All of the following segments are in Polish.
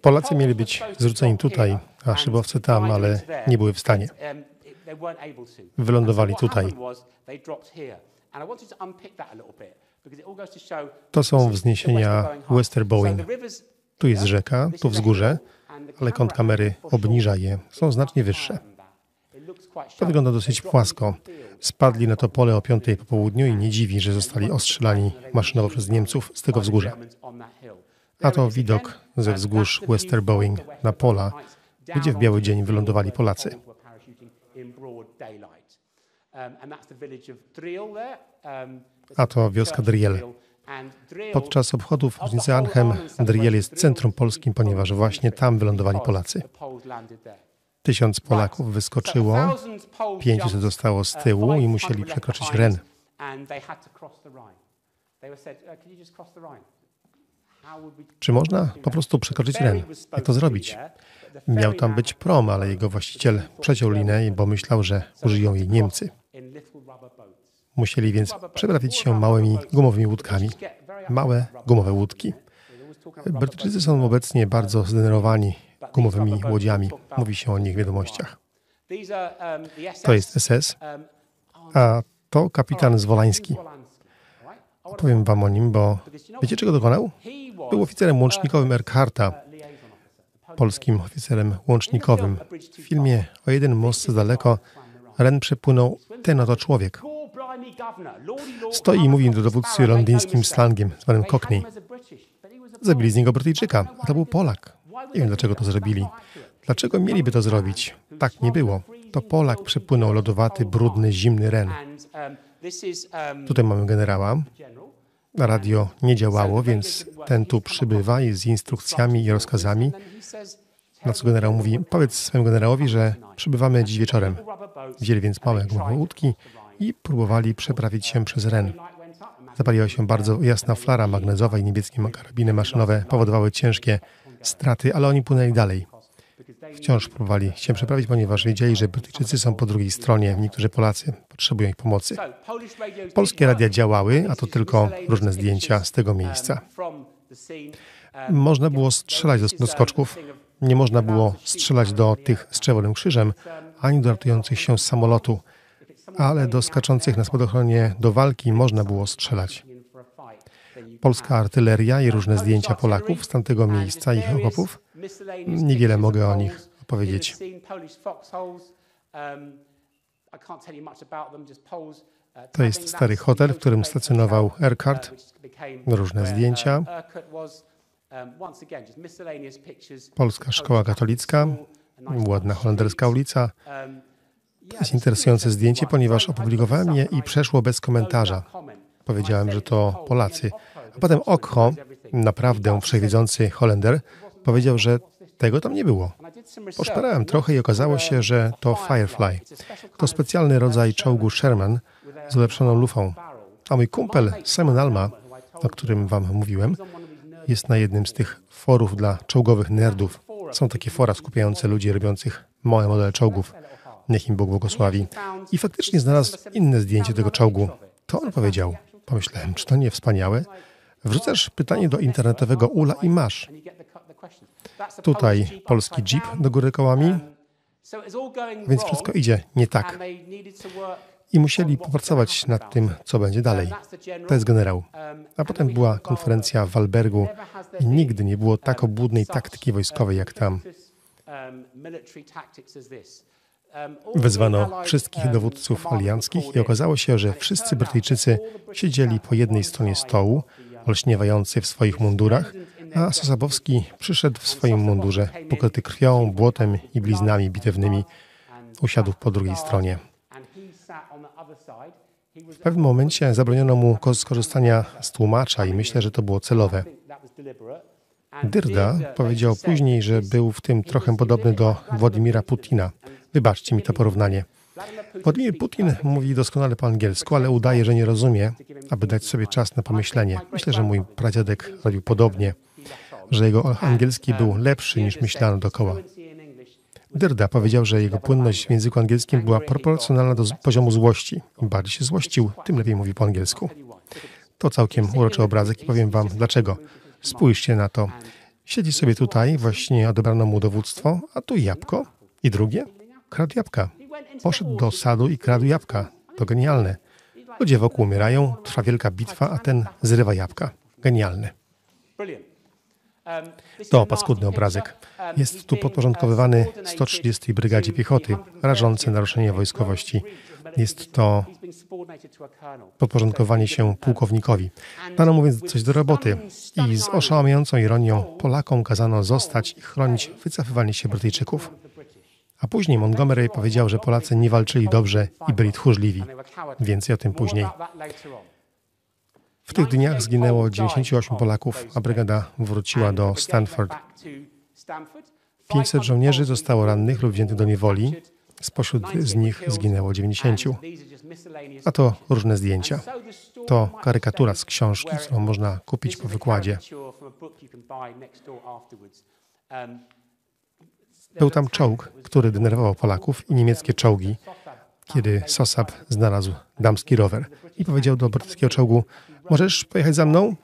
Polacy mieli być zrzuceni tutaj, a szybowce tam, ale nie były w stanie. Wylądowali tutaj. To są wzniesienia Westerbowen. Tu jest rzeka, tu wzgórze, ale kąt kamery obniża je. Są znacznie wyższe. To wygląda dosyć płasko. Spadli na to pole o 5 po południu i nie dziwi, że zostali ostrzelani maszynowo przez Niemców z tego wzgórza. A to widok ze wzgórz Westerboing na pola, gdzie w biały dzień wylądowali Polacy. A to wioska Driel. Podczas obchodów rocznicy Arnhem Driel jest centrum polskim, ponieważ właśnie tam wylądowali Polacy. Tysiąc Polaków wyskoczyło, 500 zostało z tyłu i musieli przekroczyć Ren. Czy można po prostu przekroczyć Ren? Jak to zrobić? Miał tam być prom, ale jego właściciel przeciął linę, bo myślał, że użyją jej Niemcy. Musieli więc przeprawić się małymi gumowymi łódkami. Małe gumowe łódki. Brytyjczycy są obecnie bardzo zdenerwowani gumowymi łodziami. Mówi się o nich w wiadomościach. To jest SS, a to kapitan Zwolański. Opowiem wam o nim, bo wiecie czego dokonał? Był oficerem łącznikowym Erkarta, polskim oficerem łącznikowym. W filmie O jeden most daleko Ren przepłynął ten oto człowiek. Stoi i mówi do dowódcy londyńskim slangiem, zwanym Cockney. Zabili z niego Brytyjczyka, a to był Polak. Nie wiem, dlaczego to zrobili. Dlaczego mieliby to zrobić? Tak nie było. To Polak przepłynął lodowaty, brudny, zimny Ren. Tutaj mamy generała. Radio nie działało, więc ten tu przybywa i z instrukcjami i rozkazami. Na co generał mówi, powiedz swojemu generałowi, że przybywamy dziś wieczorem. Wzięli więc małe gumowe łódki i próbowali przeprawić się przez Ren. Zapaliła się bardzo jasna flara magnezowa i niebieskie karabiny maszynowe powodowały ciężkie straty, ale oni płynęli dalej. Wciąż próbowali się przeprawić, ponieważ wiedzieli, że Brytyjczycy są po drugiej stronie, niektórzy Polacy potrzebują ich pomocy. Polskie radia działały, a to tylko różne zdjęcia z tego miejsca. Można było strzelać do, do skoczków, nie można było strzelać do tych z czerwonym krzyżem, ani do ratujących się z samolotu, ale do skaczących na spadochronie do walki można było strzelać. Polska artyleria i różne zdjęcia Polaków z tamtego miejsca, ich okopów. Niewiele mogę o nich opowiedzieć. To jest stary hotel, w którym stacjonował Erkard. Różne zdjęcia. Polska szkoła katolicka, ładna holenderska ulica. To jest interesujące zdjęcie, ponieważ opublikowałem je i przeszło bez komentarza. Powiedziałem, że to Polacy. A potem Okho, naprawdę wszechwiedzący Holender, powiedział, że tego tam nie było. Poszperałem trochę i okazało się, że to Firefly. To specjalny rodzaj czołgu Sherman z ulepszoną lufą. A mój kumpel Simon Alma, o którym wam mówiłem, jest na jednym z tych forów dla czołgowych nerdów. Są takie fora skupiające ludzi robiących małe modele czołgów. Niech im Bóg błogosławi. I faktycznie znalazł inne zdjęcie tego czołgu. To on powiedział. Pomyślałem, czy to nie wspaniałe? Wrzucasz pytanie do internetowego ula i masz. Tutaj polski jeep do góry kołami, więc wszystko idzie nie tak. I musieli popracować nad tym, co będzie dalej. To jest generał. A potem była konferencja w Walbergu i nigdy nie było tak obłudnej taktyki wojskowej jak tam. Wezwano wszystkich dowódców alianckich i okazało się, że wszyscy Brytyjczycy siedzieli po jednej stronie stołu, olśniewający w swoich mundurach, a Sosabowski przyszedł w swoim mundurze, pokryty krwią, błotem i bliznami bitewnymi. Usiadł po drugiej stronie. W pewnym momencie zabroniono mu skorzystania z tłumacza i myślę, że to było celowe. Dyrda powiedział później, że był w tym trochę podobny do Władimira Putina. Wybaczcie mi to porównanie. Władimir Putin mówi doskonale po angielsku, ale udaje, że nie rozumie, aby dać sobie czas na pomyślenie. Myślę, że mój pradziadek robił podobnie, że jego angielski był lepszy niż myślano dokoła. Dyrda powiedział, że jego płynność w języku angielskim była proporcjonalna do poziomu złości. Im bardziej się złościł, tym lepiej mówi po angielsku. To całkiem uroczy obrazek i powiem wam dlaczego. Spójrzcie na to. Siedzi sobie tutaj, właśnie odebrano mu dowództwo, a tu jabłko. I drugie? Kradł jabłka. Poszedł do sadu i kradł jabłka. To genialne. Ludzie wokół umierają, trwa wielka bitwa, a ten zrywa jabłka. Genialne. To paskudny obrazek. Jest tu podporządkowywany 130 Brygadzie Piechoty. Rażące naruszenie wojskowości. Jest to podporządkowanie się pułkownikowi. Dano mu więc coś do roboty i z oszałamiającą ironią Polakom kazano zostać i chronić wycofywanie się Brytyjczyków. A później Montgomery powiedział, że Polacy nie walczyli dobrze i byli tchórzliwi. Więcej o tym później. W tych dniach zginęło 98 Polaków, a brygada wróciła do Stanford. 500 żołnierzy zostało rannych lub wziętych do niewoli. Spośród z nich zginęło 90. A to różne zdjęcia. To karykatura z książki, którą można kupić po wykładzie. Był tam czołg, który denerwował Polaków i niemieckie czołgi, kiedy Sosab znalazł damski rower i powiedział do brytyjskiego czołgu: Możesz pojechać za mną?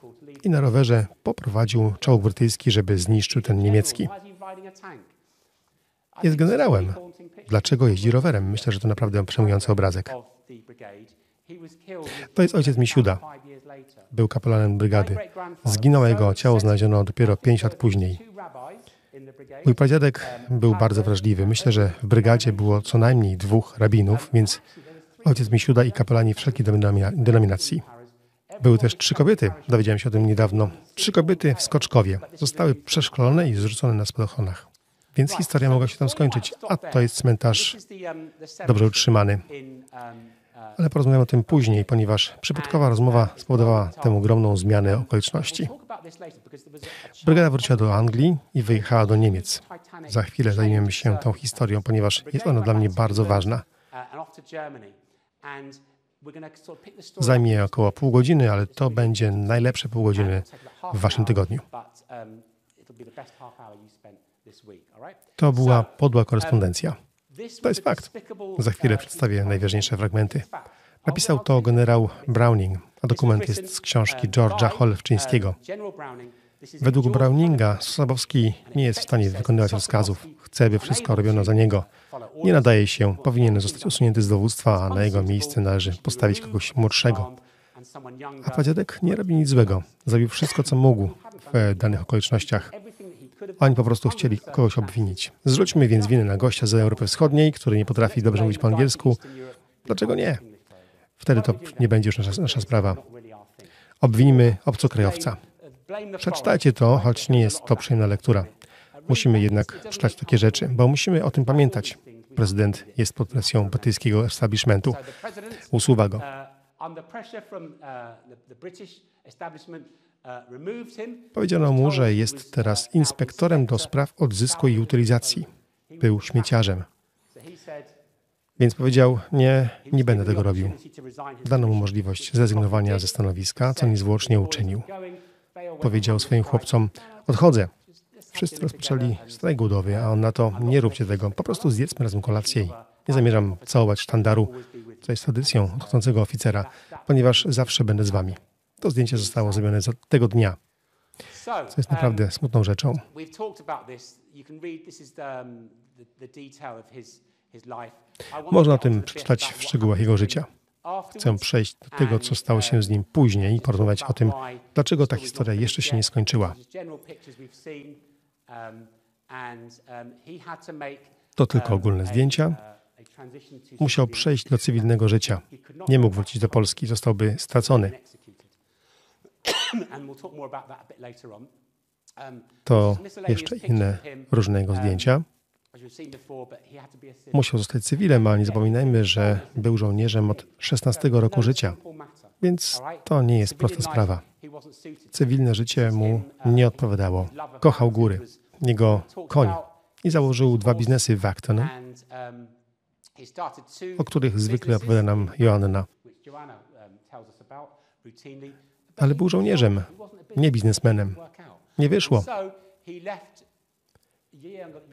I na rowerze poprowadził czołg brytyjski, żeby zniszczył ten niemiecki. Jest generałem. Dlaczego jeździ rowerem? Myślę, że to naprawdę przejmujący obrazek. To jest ojciec Misiuda. Był kapelanem brygady. Zginął jego ciało znaleziono dopiero pięć lat później. Mój pradziadek był bardzo wrażliwy. Myślę, że w brygadzie było co najmniej dwóch rabinów, więc ojciec Misiuda i kapelani wszelkich denominacji. Były też trzy kobiety, dowiedziałem się o tym niedawno. Trzy kobiety w Skoczkowie zostały przeszkolone i zrzucone na spadochronach. Więc historia mogła się tam skończyć, a to jest cmentarz dobrze utrzymany. Ale porozmawiamy o tym później, ponieważ przypadkowa rozmowa spowodowała tę ogromną zmianę okoliczności. Brygada wróciła do Anglii i wyjechała do Niemiec. Za chwilę zajmiemy się tą historią, ponieważ jest ona dla mnie bardzo ważna. Zajmie około pół godziny, ale to będzie najlepsze pół godziny w waszym tygodniu. To była podła korespondencja. To jest fakt. Za chwilę przedstawię najważniejsze fragmenty. Napisał to generał Browning, a dokument jest z książki George'a Holewczyńskiego. Według Browninga Sosabowski nie jest w stanie wykonywać rozkazów. Chce, by wszystko robiono za niego. Nie nadaje się, powinien zostać usunięty z dowództwa, a na jego miejsce należy postawić kogoś młodszego. A pradziadek nie robi nic złego. Zrobił wszystko, co mógł w danych okolicznościach. Oni po prostu chcieli kogoś obwinić. Zrzućmy więc winę na gościa z Europy Wschodniej, który nie potrafi dobrze mówić po angielsku. Dlaczego nie? Wtedy to nie będzie już nasza, nasza sprawa. Obwinimy obcokrajowca. Przeczytajcie to, choć nie jest to przyjemna lektura. Musimy jednak czytać takie rzeczy, bo musimy o tym pamiętać. Prezydent jest pod presją brytyjskiego establishmentu. Usuwa go. Powiedziano mu, że jest teraz inspektorem do spraw odzysku i utylizacji. Był śmieciarzem. Więc powiedział: Nie, nie będę tego robił. Dano mu możliwość zrezygnowania ze stanowiska, co niezwłocznie uczynił. Powiedział swoim chłopcom: Odchodzę. Wszyscy rozpoczęli strajk głodowy, a on na to: Nie róbcie tego, po prostu zjedzmy razem kolację nie zamierzam całować sztandaru, co jest tradycją odchodzącego oficera, ponieważ zawsze będę z wami. To zdjęcie zostało zrobione tego dnia, co jest naprawdę smutną rzeczą. Można o tym przeczytać w szczegółach jego życia. Chcę przejść do tego, co stało się z nim później i porozmawiać o tym, dlaczego ta historia jeszcze się nie skończyła. To tylko ogólne zdjęcia. Musiał przejść do cywilnego życia. Nie mógł wrócić do Polski, zostałby stracony. To jeszcze inne różne jego zdjęcia. Musiał zostać cywilem, ale nie zapominajmy, że był żołnierzem od 16 roku życia, więc to nie jest prosta sprawa. Cywilne życie mu nie odpowiadało. Kochał góry, jego koń i założył dwa biznesy w Acton, o których zwykle opowiada nam Joanna. Ale był żołnierzem, nie biznesmenem. Nie wyszło.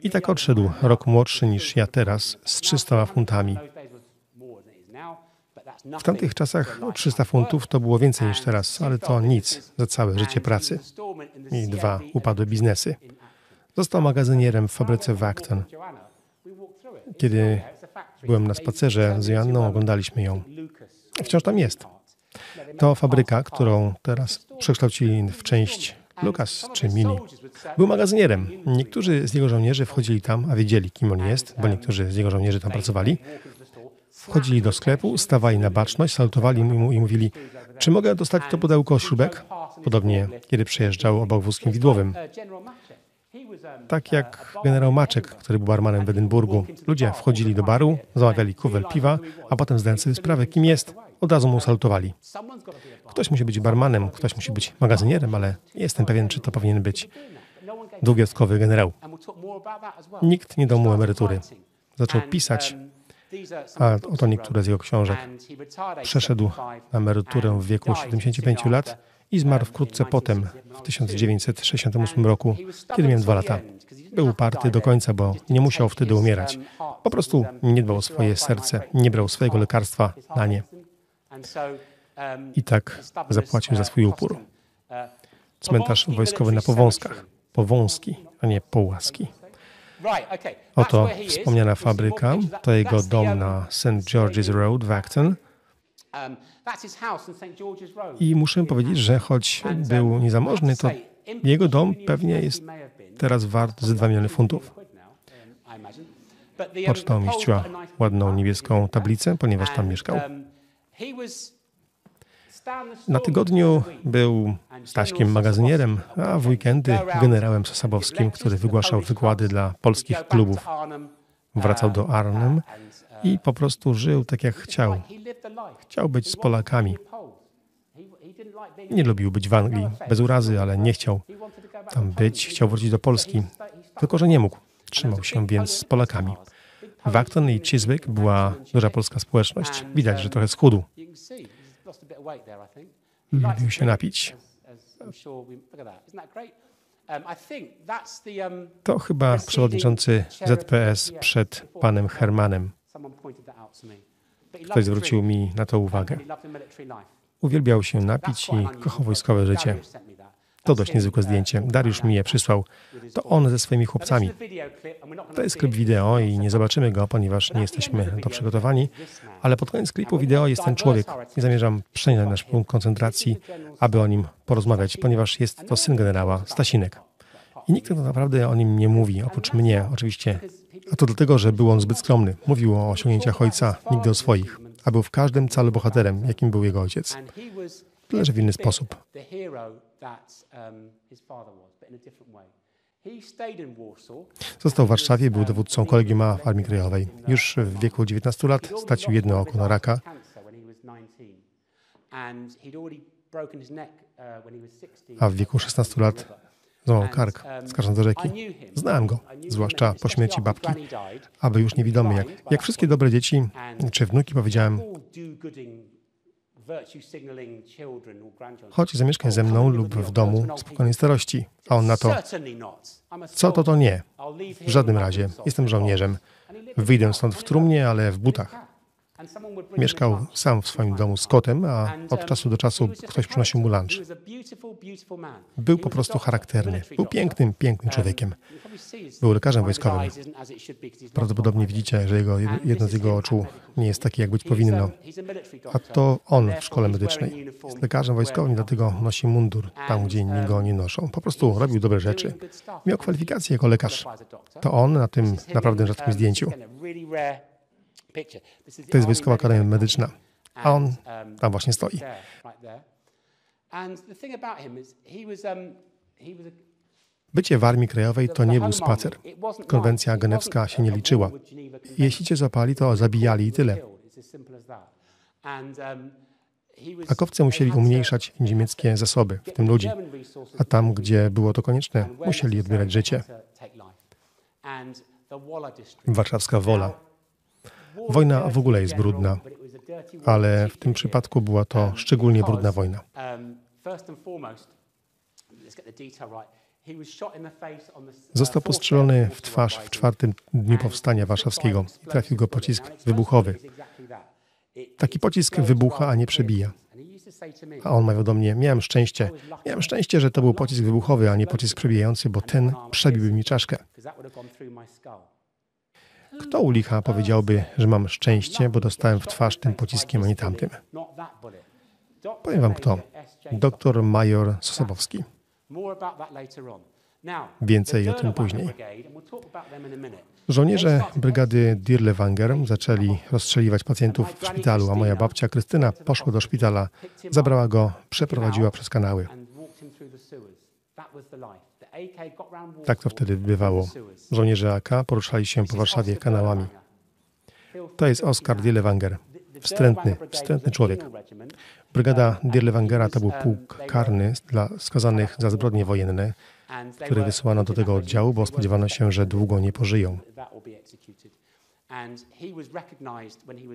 I tak odszedł, rok młodszy niż ja teraz, z 300 funtami. W tamtych czasach 300 funtów to było więcej niż teraz, ale to nic za całe życie pracy. I dwa upadłe biznesy. Został magazynierem w fabryce w Acton. Kiedy byłem na spacerze z Joanną, oglądaliśmy ją. Wciąż tam jest. To fabryka, którą teraz przekształcili w część Lucas czy Mini. Był magazynierem. Niektórzy z jego żołnierzy wchodzili tam, a wiedzieli, kim on jest, bo niektórzy z jego żołnierzy tam pracowali. Wchodzili do sklepu, stawali na baczność, salutowali mu i mówili, czy mogę dostać to pudełko śrubek? Podobnie, kiedy przejeżdżał obok wózkiem widłowym. Tak jak generał Maczek, który był barmanem w Edynburgu. Ludzie wchodzili do baru, zamawiali kuwel piwa, a potem zdając sobie sprawę, kim jest, od razu mu salutowali. Ktoś musi być barmanem, ktoś musi być magazynierem, ale nie jestem pewien, czy to powinien być dwugwiazdkowy generał. Nikt nie dał mu emerytury. Zaczął pisać, a oto niektóre z jego książek. Przeszedł na emeryturę w wieku 75 lat i zmarł wkrótce potem, w 1968 roku, kiedy miałem dwa lata. Był uparty do końca, bo nie musiał wtedy umierać. Po prostu nie dbał o swoje serce, nie brał swojego lekarstwa na nie. I tak zapłacił za swój upór. Cmentarz wojskowy na Powązkach. Powązki, a nie Połaski. Oto wspomniana fabryka, to jego dom na St. George's Road w Acton. I muszę powiedzieć, że choć był niezamożny, to jego dom pewnie jest teraz wart ze 2 miliony funtów. Poczta umieściła ładną niebieską tablicę, ponieważ tam mieszkał. Na tygodniu był Staśkiem magazynierem, a w weekendy generałem Sosabowskim, który wygłaszał wykłady dla polskich klubów. Wracał do Arnhem i po prostu żył tak jak chciał. Chciał być z Polakami. Nie lubił być w Anglii, bez urazy, ale nie chciał tam być. Chciał wrócić do Polski, tylko że nie mógł. Trzymał się więc z Polakami. W Acton i Chiswick była duża polska społeczność. Widać, że trochę schudł. Lubił się napić. To chyba przewodniczący ZPS przed panem Hermanem. Ktoś zwrócił mi na to uwagę. Uwielbiał się napić i kochał wojskowe życie. To dość niezwykłe zdjęcie. Dariusz mi je przysłał. To on ze swoimi chłopcami. To jest klip wideo i nie zobaczymy go, ponieważ nie jesteśmy do przygotowani, ale pod koniec klipu wideo jest ten człowiek i zamierzam przenieść nasz punkt koncentracji, aby o nim porozmawiać, ponieważ jest to syn generała, Stasinek. I nikt tak naprawdę o nim nie mówi, oprócz mnie oczywiście. A to dlatego, że był on zbyt skromny. Mówił o osiągnięciach ojca, nigdy o swoich, a był w każdym calu bohaterem, jakim był jego ojciec. Tyle, że w inny sposób. Został w Warszawie, był dowódcą kolegium A w Armii Krajowej. Już w wieku 19 lat stracił jedno oko na raka. A w wieku 16 lat złamał kark, skarżąc do rzeki. Znałem go, zwłaszcza po śmierci babki, aby już niewidomy, jak, jak wszystkie dobre dzieci czy wnuki powiedziałem, Chodź zamieszkaj ze mną lub w domu spokojnej starości. A on na to, co to to nie. W żadnym razie. Jestem żołnierzem. Wyjdę stąd w trumnie, ale w butach. Mieszkał sam w swoim domu z kotem, a od czasu do czasu ktoś przynosił mu lunch. Był po prostu charakterny. Był pięknym, pięknym człowiekiem. Był lekarzem wojskowym. Prawdopodobnie widzicie, że jego, jedno z jego oczu nie jest takie, jak być powinno. A to on w szkole medycznej. Jest lekarzem wojskowym, dlatego nosi mundur tam, gdzie inni go nie noszą. Po prostu robił dobre rzeczy. Miał kwalifikacje jako lekarz. To on na tym naprawdę rzadkim zdjęciu. To jest Wojskowa Akademia Medyczna, a on um, tam właśnie stoi. Bycie w Armii Krajowej to nie był spacer. Konwencja genewska się nie liczyła. Jeśli cię zapali, to zabijali i tyle. Um, Akowcy musieli umniejszać niemieckie zasoby, w tym ludzi, a tam, gdzie było to konieczne, musieli odbierać życie. Warszawska Wola Wojna w ogóle jest brudna, ale w tym przypadku była to szczególnie brudna wojna. Został postrzelony w twarz w czwartym dniu powstania warszawskiego i trafił go pocisk wybuchowy. Taki pocisk wybucha, a nie przebija. A on mawiał do mnie, miałem szczęście. Miałem szczęście, że to był pocisk wybuchowy, a nie pocisk przebijający, bo ten przebiłby mi czaszkę. Kto u licha powiedziałby, że mam szczęście, bo dostałem w twarz tym pociskiem, a nie tamtym? Powiem wam kto. Doktor major Sosabowski. Więcej o tym później. Żołnierze brygady Dirlewanger zaczęli rozstrzeliwać pacjentów w szpitalu, a moja babcia Krystyna poszła do szpitala, zabrała go, przeprowadziła przez kanały. Tak to wtedy bywało. Żołnierze AK poruszali się po Warszawie kanałami. To jest Oskar Dirlewanger. Wstrętny, wstrętny człowiek. Brygada Dirlewangera to był pułk karny dla skazanych za zbrodnie wojenne, których wysłano do tego oddziału, bo spodziewano się, że długo nie pożyją.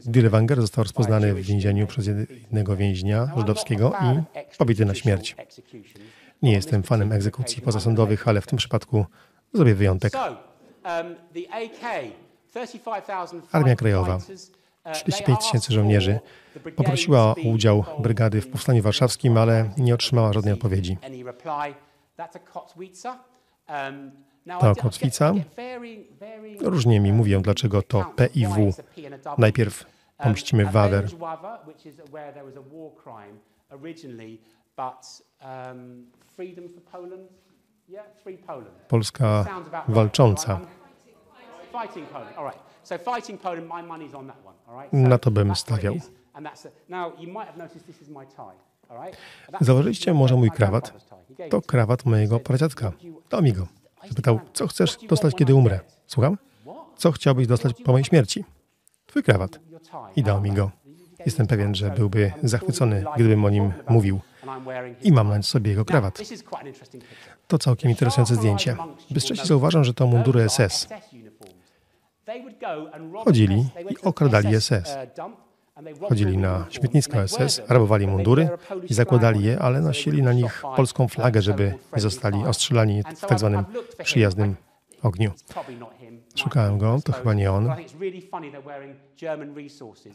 Dirlewanger został rozpoznany w więzieniu przez jednego więźnia żydowskiego i pobity na śmierć. Nie jestem fanem egzekucji pozasądowych, ale w tym przypadku zrobię wyjątek. Armia Krajowa. 35 tysięcy żołnierzy poprosiła o udział brygady w Powstaniu Warszawskim, ale nie otrzymała żadnej odpowiedzi. To kotwica. Różnie mi mówią, dlaczego to P i W. Najpierw pomścimy Wawer. Polska walcząca. Na to bym stawiał. Zauważyliście może mój krawat? To krawat mojego pradziadka. Dał mi go. Zapytał, co chcesz dostać, kiedy umrę? Słucham? Co chciałbyś dostać po mojej śmierci? Twój krawat. I dał mi go. Jestem pewien, że byłby zachwycony, gdybym o nim mówił. I mam na sobie jego krawat. To całkiem interesujące zdjęcie. Bez trzeci zauważam, że to mundury SS. Chodzili i okradali SS. Chodzili na śmietnisko SS, rabowali mundury i zakładali je, ale nosili na nich polską flagę, żeby nie zostali ostrzelani w tak zwanym przyjaznym ogniu. Szukałem go, to chyba nie on.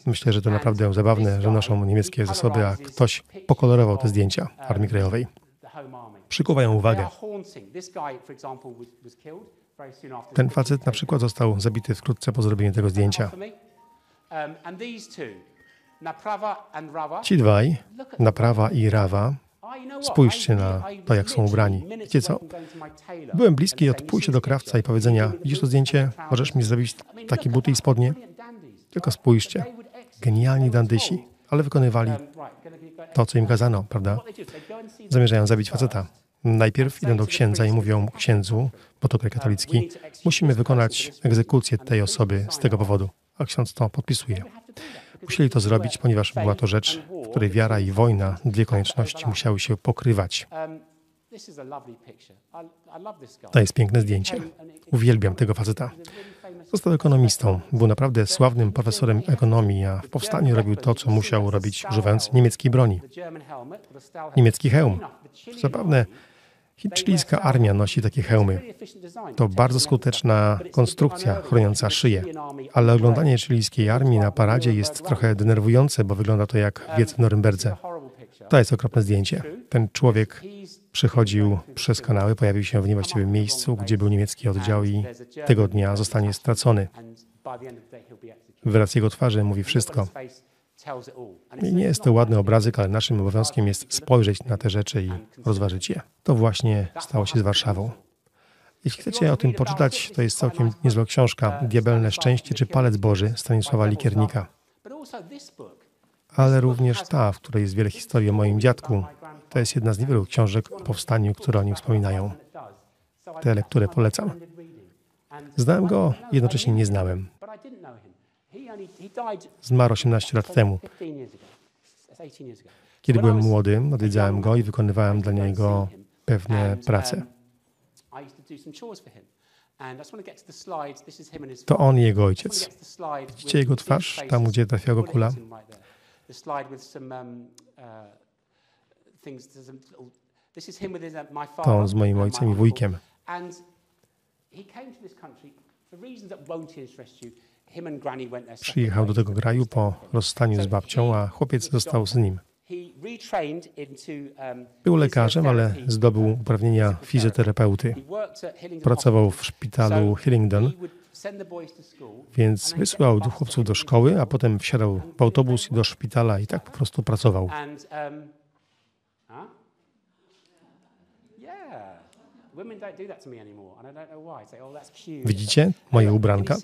Myślę, że to naprawdę zabawne, że noszą niemieckie zasoby, a ktoś pokolorował te zdjęcia Armii Krajowej. Przykuwają uwagę. Ten facet na przykład został zabity wkrótce po zrobieniu tego zdjęcia. Ci dwaj, Naprawa i Rawa, spójrzcie na to, jak są ubrani. Wiecie co? Byłem bliski od pójścia do krawca i powiedzenia, widzisz to zdjęcie, możesz mi zrobić takie buty i spodnie? Tylko spójrzcie. Genialni dandysi, ale wykonywali to, co im kazano, prawda? Zamierzają zabić faceta. Najpierw idą do księdza i mówią księdzu, bo to kraj katolicki, musimy wykonać egzekucję tej osoby z tego powodu. A ksiądz to podpisuje. Musieli to zrobić, ponieważ była to rzecz, w której wiara i wojna, dwie konieczności, musiały się pokrywać. To jest piękne zdjęcie. Uwielbiam tego faceta. Został ekonomistą. Był naprawdę sławnym profesorem ekonomii, a w powstaniu robił to, co musiał robić, używając niemieckiej broni. Niemiecki hełm. Zabawne, Chilijska armia nosi takie hełmy. To bardzo skuteczna konstrukcja chroniąca szyję, ale oglądanie chilijskiej armii na paradzie jest trochę denerwujące, bo wygląda to jak wiec w Norymberdze. To jest okropne zdjęcie. Ten człowiek przychodził przez kanały, pojawił się w niewłaściwym miejscu, gdzie był niemiecki oddział i tego dnia zostanie stracony. Wyraz jego twarzy mówi wszystko. Nie jest to ładny obrazek, ale naszym obowiązkiem jest spojrzeć na te rzeczy i rozważyć je. To właśnie stało się z Warszawą. Jeśli chcecie o tym poczytać, to jest całkiem niezła książka Diabelne Szczęście czy Palec Boży Stanisława Likiernika. Ale również ta, w której jest wiele historii o moim dziadku. To jest jedna z niewielu książek o powstaniu, które o nim wspominają. Te lektury polecam. Znałem go, jednocześnie nie znałem. Zmarł 18 lat temu. Kiedy byłem młody, odwiedzałem go i wykonywałem dla niego pewne prace. To on i jego ojciec. Widzicie jego twarz, tam gdzie trafiła go kula? To on z moim ojcem i wujkiem. Przyjechał do tego kraju po rozstaniu z babcią, a chłopiec został z nim. Był lekarzem, ale zdobył uprawnienia fizjoterapeuty. Pracował w szpitalu Hillingdon, więc wysyłał chłopców do szkoły, a potem wsiadał w autobus i do szpitala i tak po prostu pracował. Widzicie? Moje ubranka?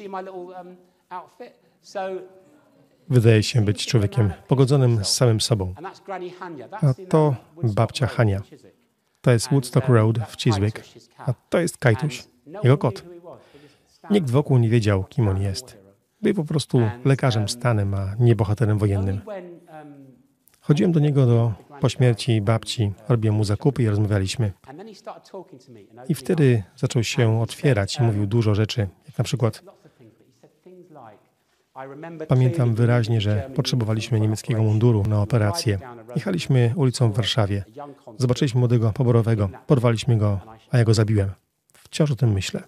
Wydaje się być człowiekiem pogodzonym z samym sobą. A to babcia Hania. To jest Woodstock Road w Chiswick, a to jest Kajtuś, jego kot. Nikt wokół nie wiedział, kim on jest. Był po prostu lekarzem stanem, a nie bohaterem wojennym. Chodziłem do niego do, po śmierci babci, robiłem mu zakupy i rozmawialiśmy. I wtedy zaczął się otwierać i mówił dużo rzeczy, jak na przykład Pamiętam wyraźnie, że potrzebowaliśmy niemieckiego munduru na operację. Jechaliśmy ulicą w Warszawie. Zobaczyliśmy młodego poborowego, porwaliśmy go, a ja go zabiłem. Wciąż o tym myślę.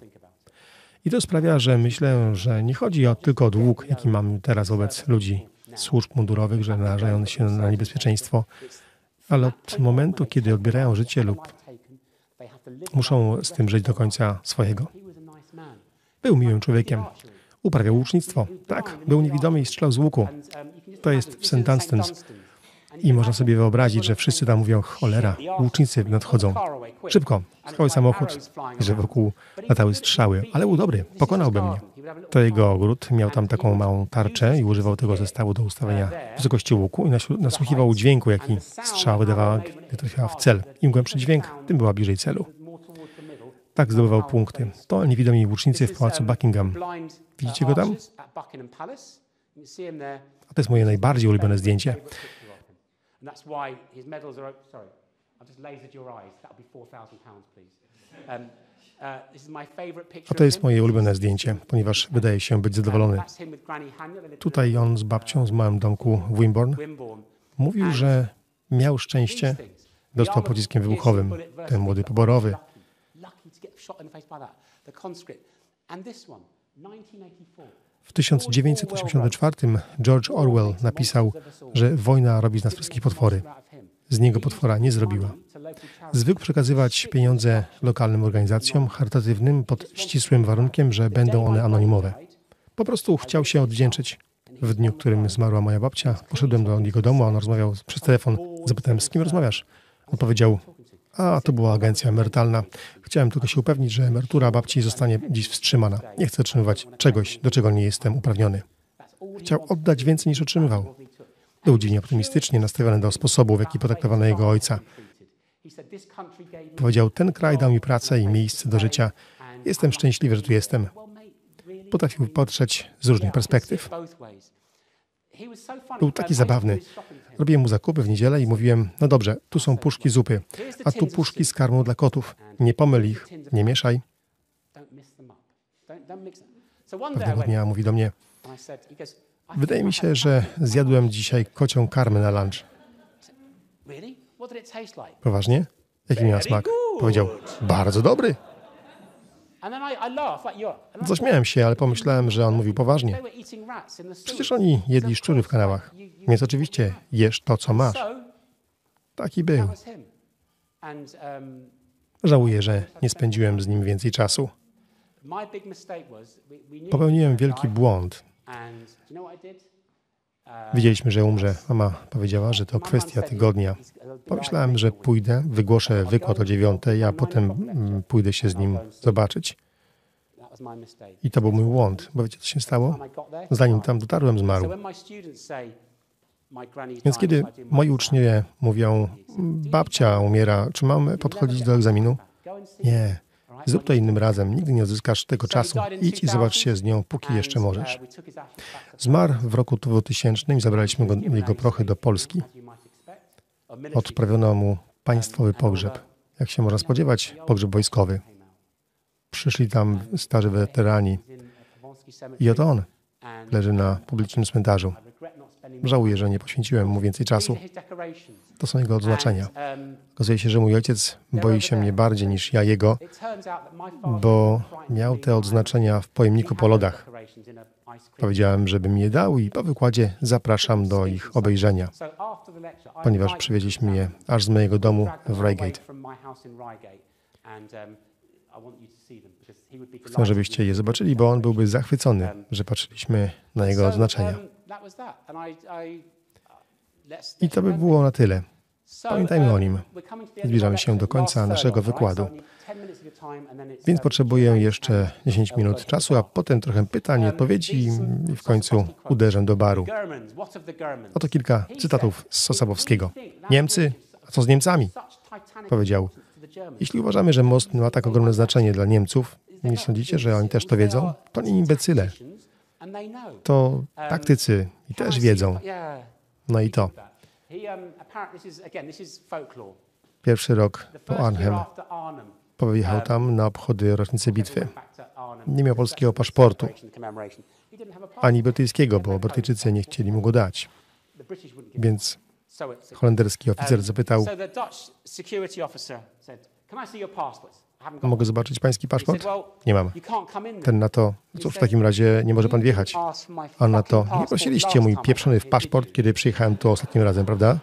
I to sprawia, że myślę, że nie chodzi o, tylko o dług, jaki mam teraz wobec ludzi służb mundurowych, że narażają się na niebezpieczeństwo, ale od momentu, kiedy odbierają życie lub muszą z tym żyć do końca swojego. Był miłym człowiekiem. Uprawiał łucznictwo. Tak, był niewidomy i strzelał z łuku. To jest w St. Dunstan's. I można sobie wyobrazić, że wszyscy tam mówią, cholera, łucznicy nadchodzą. Szybko, schowaj samochód, że wokół latały strzały, ale był dobry, pokonałby mnie. To jego ogród, miał tam taką małą tarczę i używał tego zestawu do ustawienia wysokości łuku i nasłuchiwał dźwięku, jaki strzała wydawała, gdy trafiała w cel. Im głębszy dźwięk, tym była bliżej celu. Tak zdobywał punkty. To niewidomi łucznicy w pałacu Buckingham. Widzicie go tam? A to jest moje najbardziej ulubione zdjęcie. A to jest moje ulubione zdjęcie, ponieważ wydaje się być zadowolony. Tutaj on z babcią z małym domku w Wimborne mówił, że miał szczęście, dostał pociskiem wybuchowym, ten młody poborowy. W 1984 George Orwell napisał, że wojna robi z nas wszystkich potwory. Z niego potwora nie zrobiła. Zwykł przekazywać pieniądze lokalnym organizacjom charytatywnym pod ścisłym warunkiem, że będą one anonimowe. Po prostu chciał się odwdzięczyć. W dniu, w którym zmarła moja babcia, poszedłem do jego domu, a on rozmawiał przez telefon. Zapytałem, z kim rozmawiasz? On powiedział, a to była agencja emerytalna. Chciałem tylko się upewnić, że emerytura babci zostanie dziś wstrzymana. Nie chcę otrzymywać czegoś, do czego nie jestem uprawniony. Chciał oddać więcej niż otrzymywał. Był dziwnie optymistycznie nastawiony do sposobu, w jaki potraktowano jego ojca. Powiedział, ten kraj dał mi pracę i miejsce do życia. Jestem szczęśliwy, że tu jestem. Potrafił patrzeć z różnych perspektyw. Był taki zabawny. Robiłem mu zakupy w niedzielę i mówiłem, no dobrze, tu są puszki zupy, a tu puszki z karmą dla kotów. Nie pomyl ich, nie mieszaj. Pewnego dnia mówi do mnie, wydaje mi się, że zjadłem dzisiaj kocią karmę na lunch. Poważnie? Jaki miał smak? Powiedział, bardzo dobry. Zaśmiałem się, ale pomyślałem, że on mówił poważnie. Przecież oni jedli szczury w kanałach. Więc oczywiście jesz to, co masz. Taki był. Żałuję, że nie spędziłem z nim więcej czasu. Popełniłem wielki błąd. Widzieliśmy, że umrze. Mama powiedziała, że to kwestia tygodnia. Pomyślałem, że pójdę, wygłoszę wykład o dziewiątej, a potem mm, pójdę się z nim zobaczyć. I to był mój błąd, bo wiecie, co się stało? Zanim tam dotarłem, zmarł. Więc kiedy moi uczniowie mówią, babcia umiera, czy mamy podchodzić do egzaminu? Nie. Zrób to innym razem. Nigdy nie odzyskasz tego czasu. Idź i zobacz się z nią, póki jeszcze możesz. Zmarł w roku 2000 i zabraliśmy go, jego prochy do Polski. Odprawiono mu państwowy pogrzeb. Jak się można spodziewać, pogrzeb wojskowy. Przyszli tam starzy weterani. I oto on leży na publicznym cmentarzu. Żałuję, że nie poświęciłem mu więcej czasu. To są jego odznaczenia. Okazuje się, że mój ojciec boi się mnie bardziej niż ja jego, bo miał te odznaczenia w pojemniku po lodach. Powiedziałem, żeby mi je dał i po wykładzie zapraszam do ich obejrzenia, ponieważ przywieźliśmy je aż z mojego domu w Reigate. Chcę, żebyście je zobaczyli, bo on byłby zachwycony, że patrzyliśmy na jego odznaczenia. I to by było na tyle. Pamiętajmy o nim. Zbliżamy się do końca naszego wykładu. Więc potrzebuję jeszcze 10 minut czasu, a potem trochę pytań i odpowiedzi i w końcu uderzę do baru. Oto kilka cytatów z Sosabowskiego. Niemcy? A co z Niemcami? Powiedział. Jeśli uważamy, że most ma tak ogromne znaczenie dla Niemców, nie sądzicie, że oni też to wiedzą? To nie imbecyle. To taktycy i też wiedzą. No i to. Pierwszy rok po Arnhem. Pojechał tam na obchody rocznicy bitwy. Nie miał polskiego paszportu, ani brytyjskiego, bo Brytyjczycy nie chcieli mu go dać. Więc holenderski oficer zapytał, Mogę zobaczyć pański paszport? Nie mam. Ten na to, cóż, w takim razie nie może pan wjechać. A na to, nie prosiliście mój pieprzony w paszport, kiedy przyjechałem tu ostatnim razem, prawda?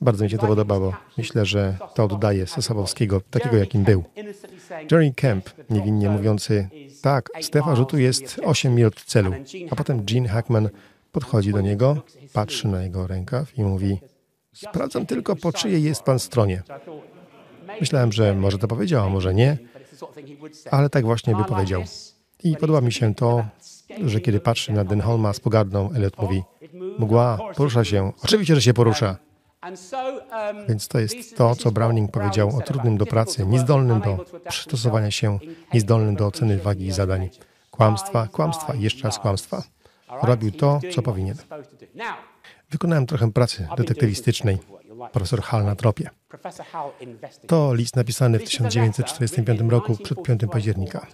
Bardzo mi się to podobało. Myślę, że to oddaje Sosabowskiego, takiego jakim był. Jerry Kemp, niewinnie mówiący, tak, strefa rzutu jest 8 mil od celu. A potem Gene Hackman podchodzi do niego, patrzy na jego rękaw i mówi, Sprawdzam tylko, po czyjej jest pan stronie. Myślałem, że może to powiedział, a może nie, ale tak właśnie by powiedział. I podoba mi się to, że kiedy patrzy na Denholma z pogardą, Elliot mówi, mgła porusza się. Oczywiście, że się porusza. Więc to jest to, co Browning powiedział o trudnym do pracy, niezdolnym do przystosowania się, niezdolnym do oceny wagi zadań. Kłamstwa, kłamstwa i jeszcze raz kłamstwa. Robił to, co powinien. Wykonałem trochę pracy detektywistycznej. Profesor Hall na tropie. To list napisany w 1945 roku przed 5 października.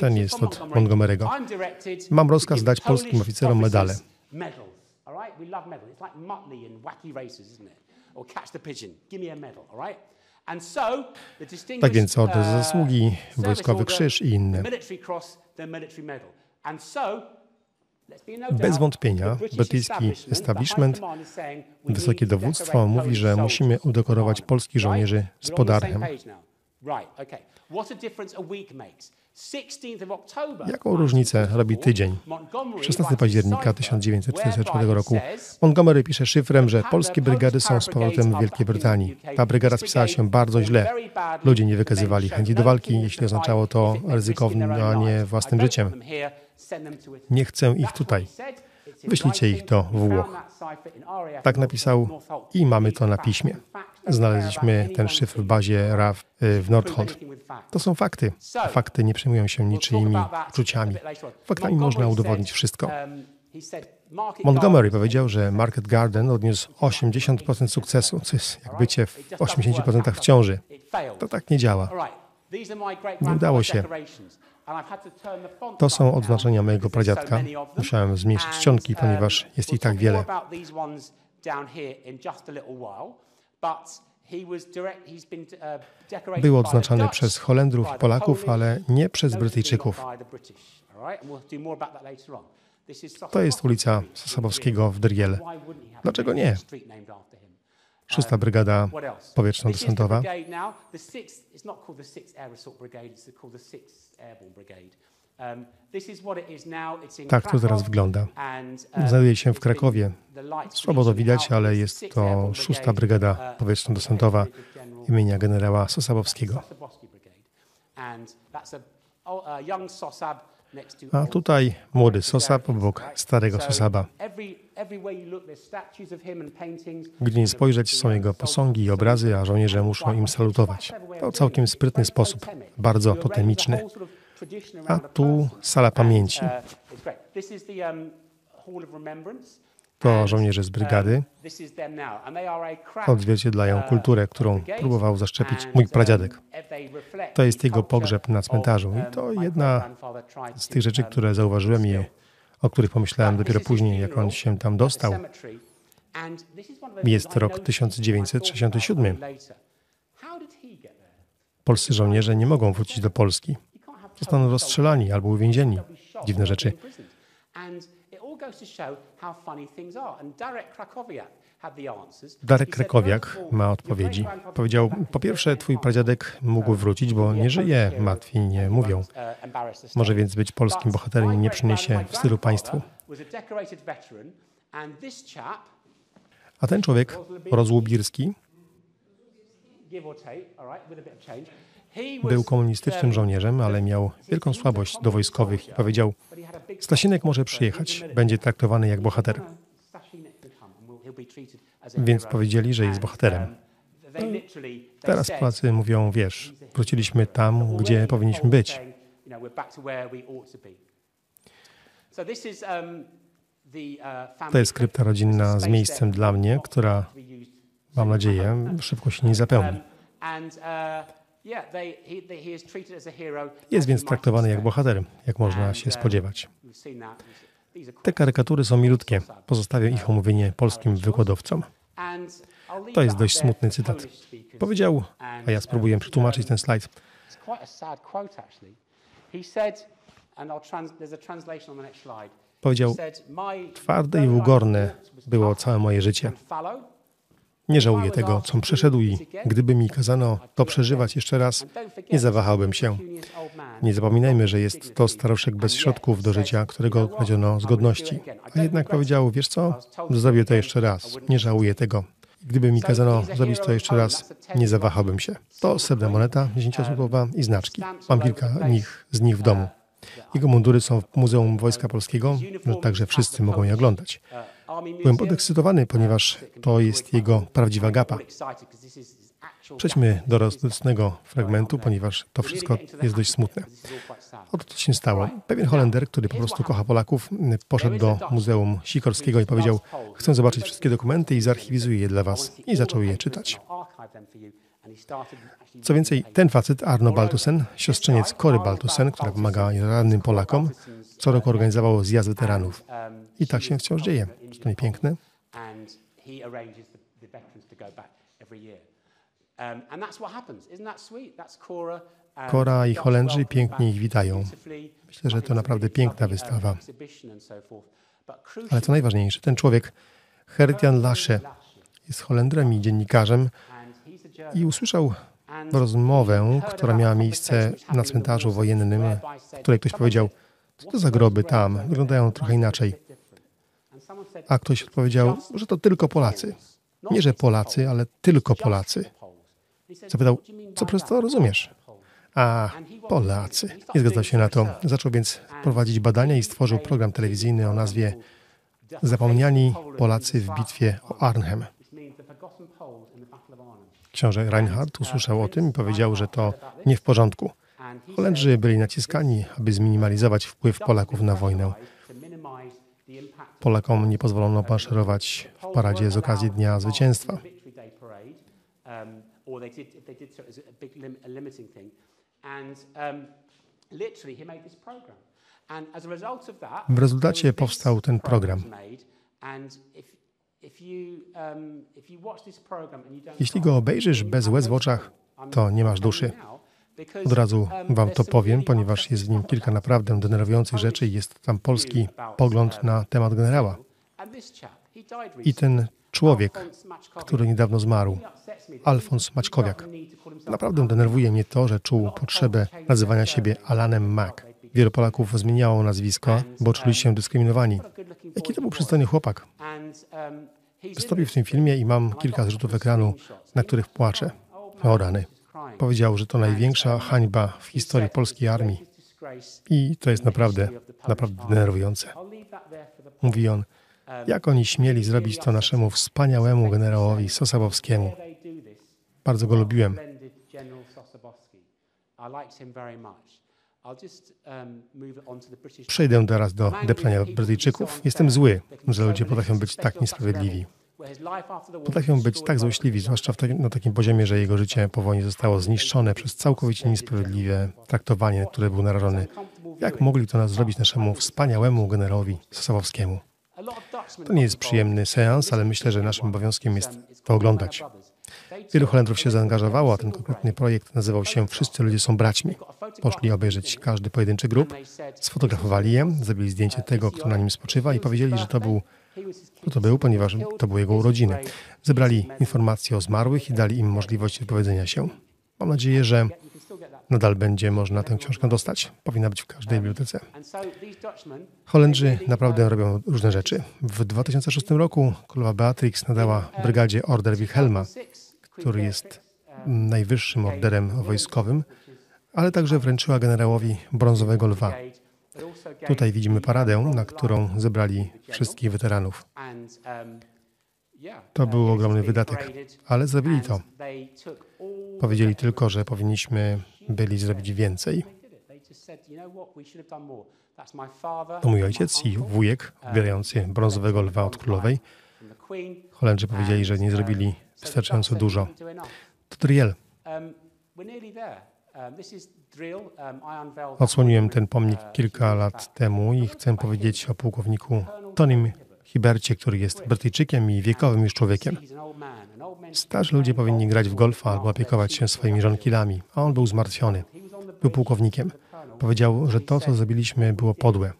Ten jest od Montgomery'ego. Mam rozkaz dać polskim oficerom medale. Tak więc za zasługi, wojskowy krzyż i inne. Bez wątpienia brytyjski establishment, wysokie dowództwo mówi, że musimy udekorować polskich żołnierzy z podarchem. Jaką różnicę robi tydzień? 16 października 1944 roku Montgomery pisze szyfrem, że polskie brygady są z powrotem w Wielkiej Brytanii. Ta brygada spisała się bardzo źle. Ludzie nie wykazywali chęci do walki, jeśli oznaczało to ryzykowanie własnym życiem. Nie chcę ich tutaj. Wyślijcie ich do Włoch. Tak napisał i mamy to na piśmie. Znaleźliśmy ten szyfr w bazie RAF y, w Nordholt. To są fakty. Fakty nie przejmują się niczyimi uczuciami. Faktami można udowodnić wszystko. Montgomery powiedział, że Market Garden odniósł 80% sukcesu, co jest jak bycie w 80% w ciąży. To tak nie działa. Nie udało się. To są odznaczenia mojego pradziadka. Musiałem zmniejszyć ściągi, ponieważ jest ich tak wiele. Był odznaczany przez Holendrów i Polaków, ale nie przez Brytyjczyków. To jest ulica Sosabowskiego w Drgiel. Dlaczego nie? Szósta Brygada Powietrzno-Desantowa. Tak to teraz wygląda. Znajduje się w Krakowie. Słabo to widać, ale jest to szósta Brygada Powietrzno-Desantowa imienia generała Sosabowskiego. A tutaj młody Sosab obok starego Sosaba. Gdy nie spojrzeć, są jego posągi i obrazy, a żołnierze muszą im salutować. To całkiem sprytny sposób, bardzo potemiczny. A tu sala pamięci. To żołnierze z brygady odzwierciedlają kulturę, którą próbował zaszczepić mój pradziadek. To jest jego pogrzeb na cmentarzu. I to jedna z tych rzeczy, które zauważyłem i o których pomyślałem dopiero później, jak on się tam dostał. Jest rok 1967. Polscy żołnierze nie mogą wrócić do Polski. Zostaną rozstrzelani albo uwięzieni. Dziwne rzeczy. Darek Krakowiak ma odpowiedzi. Powiedział, po pierwsze, twój pradziadek mógł wrócić, bo nie żyje, martwi nie mówią. Może więc być polskim bohaterem i nie przyniesie wstydu państwu. A ten człowiek, Rozłubirski, był komunistycznym żołnierzem, ale miał wielką słabość do wojskowych i powiedział: Stasinek może przyjechać, będzie traktowany jak bohater. Więc powiedzieli, że jest bohaterem. Teraz Polacy mówią: Wiesz, wróciliśmy tam, gdzie powinniśmy być. To jest krypta rodzinna z miejscem dla mnie, która, mam nadzieję, szybko się nie zapełni. Jest więc traktowany jak bohater, jak można się spodziewać. Te karykatury są milutkie. Pozostawię ich omówienie polskim wykładowcom. To jest dość smutny cytat. Powiedział, a ja spróbuję przetłumaczyć ten slajd. Powiedział, twarde i ugorne było całe moje życie. Nie żałuję tego, co przeszedł i gdyby mi kazano to przeżywać jeszcze raz, nie zawahałbym się. Nie zapominajmy, że jest to staroszek bez środków do życia, którego odnaleziono z godności. A jednak powiedział, wiesz co, zrobię to jeszcze raz. Nie żałuję tego. Gdyby mi kazano zrobić to jeszcze raz, nie zawahałbym się. To srebrna moneta, dziesięciosłowa i znaczki. Mam kilka nich, z nich w domu. Jego mundury są w Muzeum Wojska Polskiego, także wszyscy mogą je oglądać. Byłem podekscytowany, ponieważ to jest jego prawdziwa gapa. Przejdźmy do rozlicznego fragmentu, ponieważ to wszystko jest dość smutne. Oto to się stało. Pewien Holender, który po prostu kocha Polaków, poszedł do Muzeum Sikorskiego i powiedział: Chcę zobaczyć wszystkie dokumenty i zarchiwizuję je dla Was. I zaczął je czytać. Co więcej, ten facet, Arno Baltusen, siostrzeniec Kory Baltusen, która pomaga rannym Polakom, co roku organizował zjazd weteranów. I tak się wciąż dzieje. Czy to nie piękne? Kora i Holendrzy pięknie ich witają. Myślę, że to naprawdę piękna wystawa. Ale co najważniejsze, ten człowiek, Herdian Lasche, jest Holendrem i dziennikarzem i usłyszał rozmowę, która miała miejsce na cmentarzu wojennym, w której ktoś powiedział, co to za groby tam, wyglądają trochę inaczej. A ktoś odpowiedział, że to tylko Polacy. Nie, że Polacy, ale tylko Polacy. Zapytał, co przez to rozumiesz? A, Polacy. Nie zgadzał się na to. Zaczął więc prowadzić badania i stworzył program telewizyjny o nazwie Zapomniani Polacy w bitwie o Arnhem. Książę Reinhardt usłyszał o tym i powiedział, że to nie w porządku. Holendrzy byli naciskani, aby zminimalizować wpływ Polaków na wojnę. Polakom nie pozwolono maszerować w paradzie z okazji Dnia Zwycięstwa. W rezultacie powstał ten program. Jeśli go obejrzysz bez łez w oczach, to nie masz duszy. Od razu Wam to powiem, ponieważ jest w nim kilka naprawdę denerwujących rzeczy i jest tam polski pogląd na temat generała. I ten człowiek, który niedawno zmarł, Alfons Maćkowiak. Naprawdę denerwuje mnie to, że czuł potrzebę nazywania siebie Alanem Mac. Wielu Polaków zmieniało nazwisko, bo czuli się dyskryminowani. Jaki to był przystojny chłopak. Wystąpił w tym filmie i mam kilka zrzutów ekranu, na których płaczę. O rany. Powiedział, że to największa hańba w historii polskiej armii. I to jest naprawdę, naprawdę denerwujące. Mówi on, jak oni śmieli zrobić to naszemu wspaniałemu generałowi Sosabowskiemu. Bardzo go lubiłem. Przejdę teraz do deplania Brytyjczyków. Jestem zły, że ludzie potrafią być tak niesprawiedliwi. Potrafią być tak złośliwi, zwłaszcza na takim poziomie, że jego życie po wojnie zostało zniszczone przez całkowicie niesprawiedliwe traktowanie, które był narażony. Jak mogli to nas zrobić naszemu wspaniałemu generałowi Sosabowskiemu? To nie jest przyjemny seans, ale myślę, że naszym obowiązkiem jest to oglądać. Wielu Holendrów się zaangażowało, a ten konkretny projekt nazywał się Wszyscy ludzie są braćmi. Poszli obejrzeć każdy pojedynczy grup, sfotografowali je, zrobili zdjęcie tego, kto na nim spoczywa i powiedzieli, że to był, kto to był, ponieważ to były jego urodziny. Zebrali informacje o zmarłych i dali im możliwość wypowiedzenia się. Mam nadzieję, że nadal będzie można tę książkę dostać. Powinna być w każdej bibliotece. Holendrzy naprawdę robią różne rzeczy. W 2006 roku królowa Beatrix nadała brygadzie Order Wilhelma, który jest najwyższym orderem wojskowym, ale także wręczyła generałowi brązowego lwa. Tutaj widzimy paradę, na którą zebrali wszystkich weteranów. To był ogromny wydatek, ale zrobili to. Powiedzieli tylko, że powinniśmy byli zrobić więcej. To mój ojciec i wujek, wybierający brązowego lwa od królowej. Holendrzy powiedzieli, że nie zrobili wystarczająco dużo. To Driel. Odsłoniłem ten pomnik kilka lat temu i chcę powiedzieć o pułkowniku Tonym Hibercie, który jest Brytyjczykiem i wiekowym już człowiekiem. Starzy ludzie powinni grać w golfa albo opiekować się swoimi żonkilami, a on był zmartwiony. Był pułkownikiem. Powiedział, że to, co zrobiliśmy, było podłe.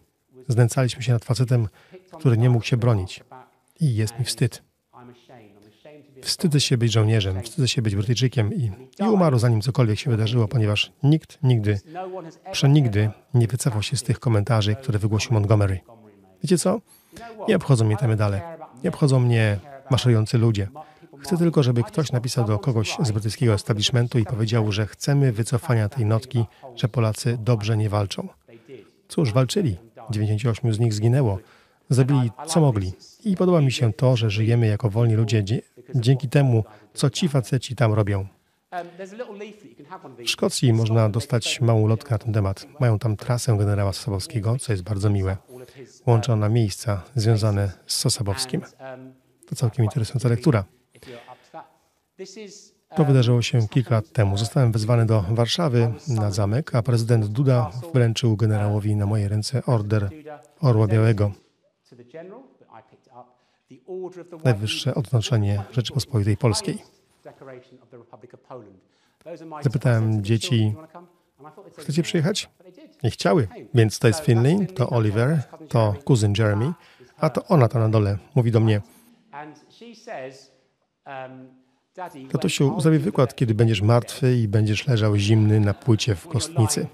Znęcaliśmy się nad facetem, który nie mógł się bronić. I jest mi wstyd. Wstydzę się być żołnierzem, wstydzę się być Brytyjczykiem i, i umarł zanim cokolwiek się wydarzyło, ponieważ nikt nigdy, przenigdy nie wycofał się z tych komentarzy, które wygłosił Montgomery. Wiecie co? Nie obchodzą mnie te medale. Nie obchodzą mnie maszerujący ludzie. Chcę tylko, żeby ktoś napisał do kogoś z brytyjskiego establishmentu i powiedział, że chcemy wycofania tej notki, że Polacy dobrze nie walczą. Cóż, walczyli. 98 z nich zginęło. Zabili co mogli. I podoba mi się to, że żyjemy jako wolni ludzie dzięki temu, co ci faceci tam robią. W Szkocji można dostać małą lotkę na ten temat. Mają tam trasę generała Sosabowskiego, co jest bardzo miłe. Łączy ona miejsca związane z Sosabowskim. To całkiem interesująca lektura. To wydarzyło się kilka lat temu. Zostałem wezwany do Warszawy na zamek, a prezydent Duda wręczył generałowi na moje ręce order Orła Białego. Najwyższe odznaczenie Rzeczypospolitej Polskiej. Zapytałem dzieci, chcecie przyjechać? Nie chciały, więc to jest Finley, to Oliver, to kuzyn Jeremy, a to ona tam na dole mówi do mnie. Tatusiu, zrobię wykład, kiedy będziesz martwy i będziesz leżał zimny na płycie w kostnicy.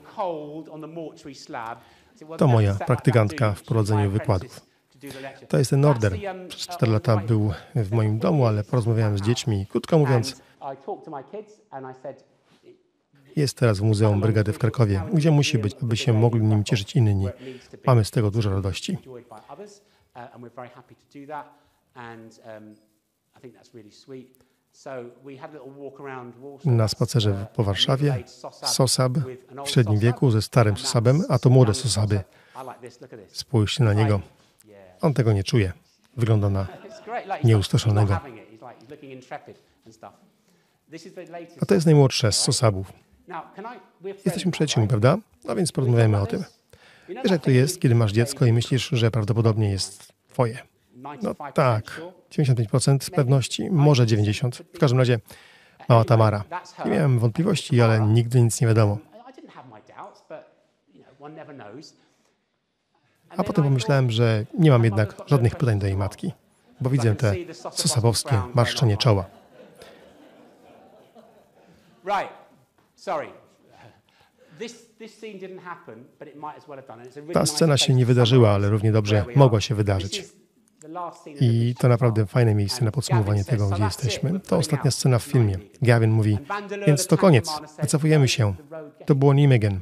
To moja praktykantka w prowadzeniu wykładów. To jest ten order. Przez 4 lata był w moim domu, ale porozmawiałem z dziećmi. Krótko mówiąc, jest teraz w Muzeum Brygady w Krakowie, gdzie musi być, aby się mogli nim cieszyć inni. Mamy z tego dużo radości. Na spacerze po Warszawie Sosab w średnim wieku ze starym Sosabem, a to młode Sosaby. Spójrzcie na niego. On tego nie czuje. Wygląda na nieustoszonego. A to jest najmłodsze z Sosabów. Jesteśmy przyjaciółmi, prawda? No więc porozmawiamy o tym. Wiesz, jak to jest, kiedy masz dziecko i myślisz, że prawdopodobnie jest twoje. No tak, 95% z pewności, może 90%. W każdym razie mała Tamara. Nie miałem wątpliwości, ale nigdy nic nie wiadomo. A potem pomyślałem, że nie mam jednak żadnych pytań do jej matki, bo widzę te sosabowskie marszczenie czoła. Ta scena się nie wydarzyła, ale równie dobrze mogła się wydarzyć. I to naprawdę fajne miejsce na podsumowanie tego, gdzie jesteśmy. To ostatnia scena w filmie. Gavin mówi, więc to koniec, wycofujemy się. To było Nijmegen.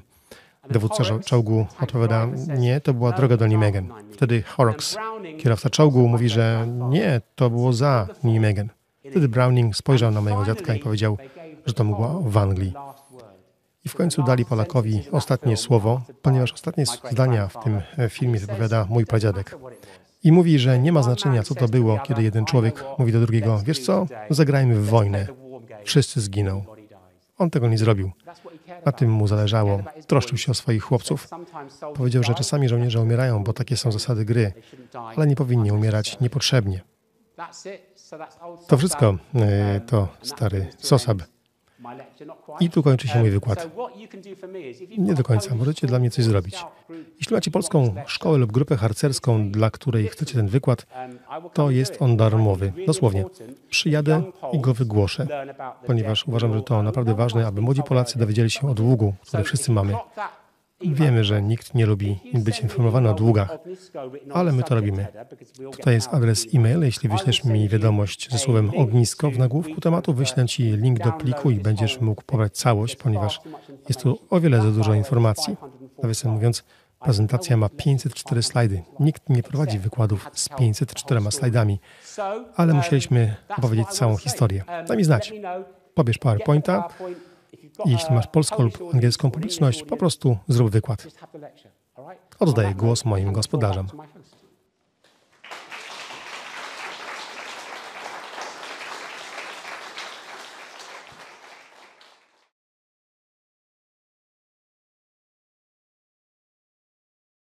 Dowódca czołgu odpowiada, nie, to była droga do Nijmegen. Wtedy Horrocks, kierowca czołgu, mówi, że nie, to było za Nijmegen. Wtedy Browning spojrzał na mojego dziadka i powiedział, że to mgła w Anglii. I w końcu dali Polakowi ostatnie słowo, ponieważ ostatnie zdania w tym filmie wypowiada mój pradziadek. I mówi, że nie ma znaczenia, co to było, kiedy jeden człowiek mówi do drugiego: Wiesz co, zagrajmy w wojnę. Wszyscy zginą. On tego nie zrobił. Na tym mu zależało. Troszczył się o swoich chłopców. Powiedział, że czasami żołnierze umierają, bo takie są zasady gry, ale nie powinni umierać niepotrzebnie. To wszystko e, to stary Sosab. I tu kończy się mój wykład. Nie do końca. Możecie dla mnie coś zrobić. Jeśli macie polską szkołę lub grupę harcerską, dla której chcecie ten wykład, to jest on darmowy. Dosłownie. Przyjadę i go wygłoszę, ponieważ uważam, że to naprawdę ważne, aby młodzi Polacy dowiedzieli się o długu, który wszyscy mamy. Wiemy, że nikt nie lubi być informowany o długach, ale my to robimy. Tutaj jest adres e-mail. Jeśli wyślesz mi wiadomość ze słowem ognisko w nagłówku tematu, wyślę Ci link do pliku i będziesz mógł pobrać całość, ponieważ jest tu o wiele za dużo informacji. Nawiasem mówiąc, prezentacja ma 504 slajdy. Nikt nie prowadzi wykładów z 504 slajdami, ale musieliśmy opowiedzieć całą historię. Daj mi znać. Pobierz PowerPointa, jeśli masz polską lub angielską publiczność, po prostu zrób wykład. Oddaję głos moim gospodarzom.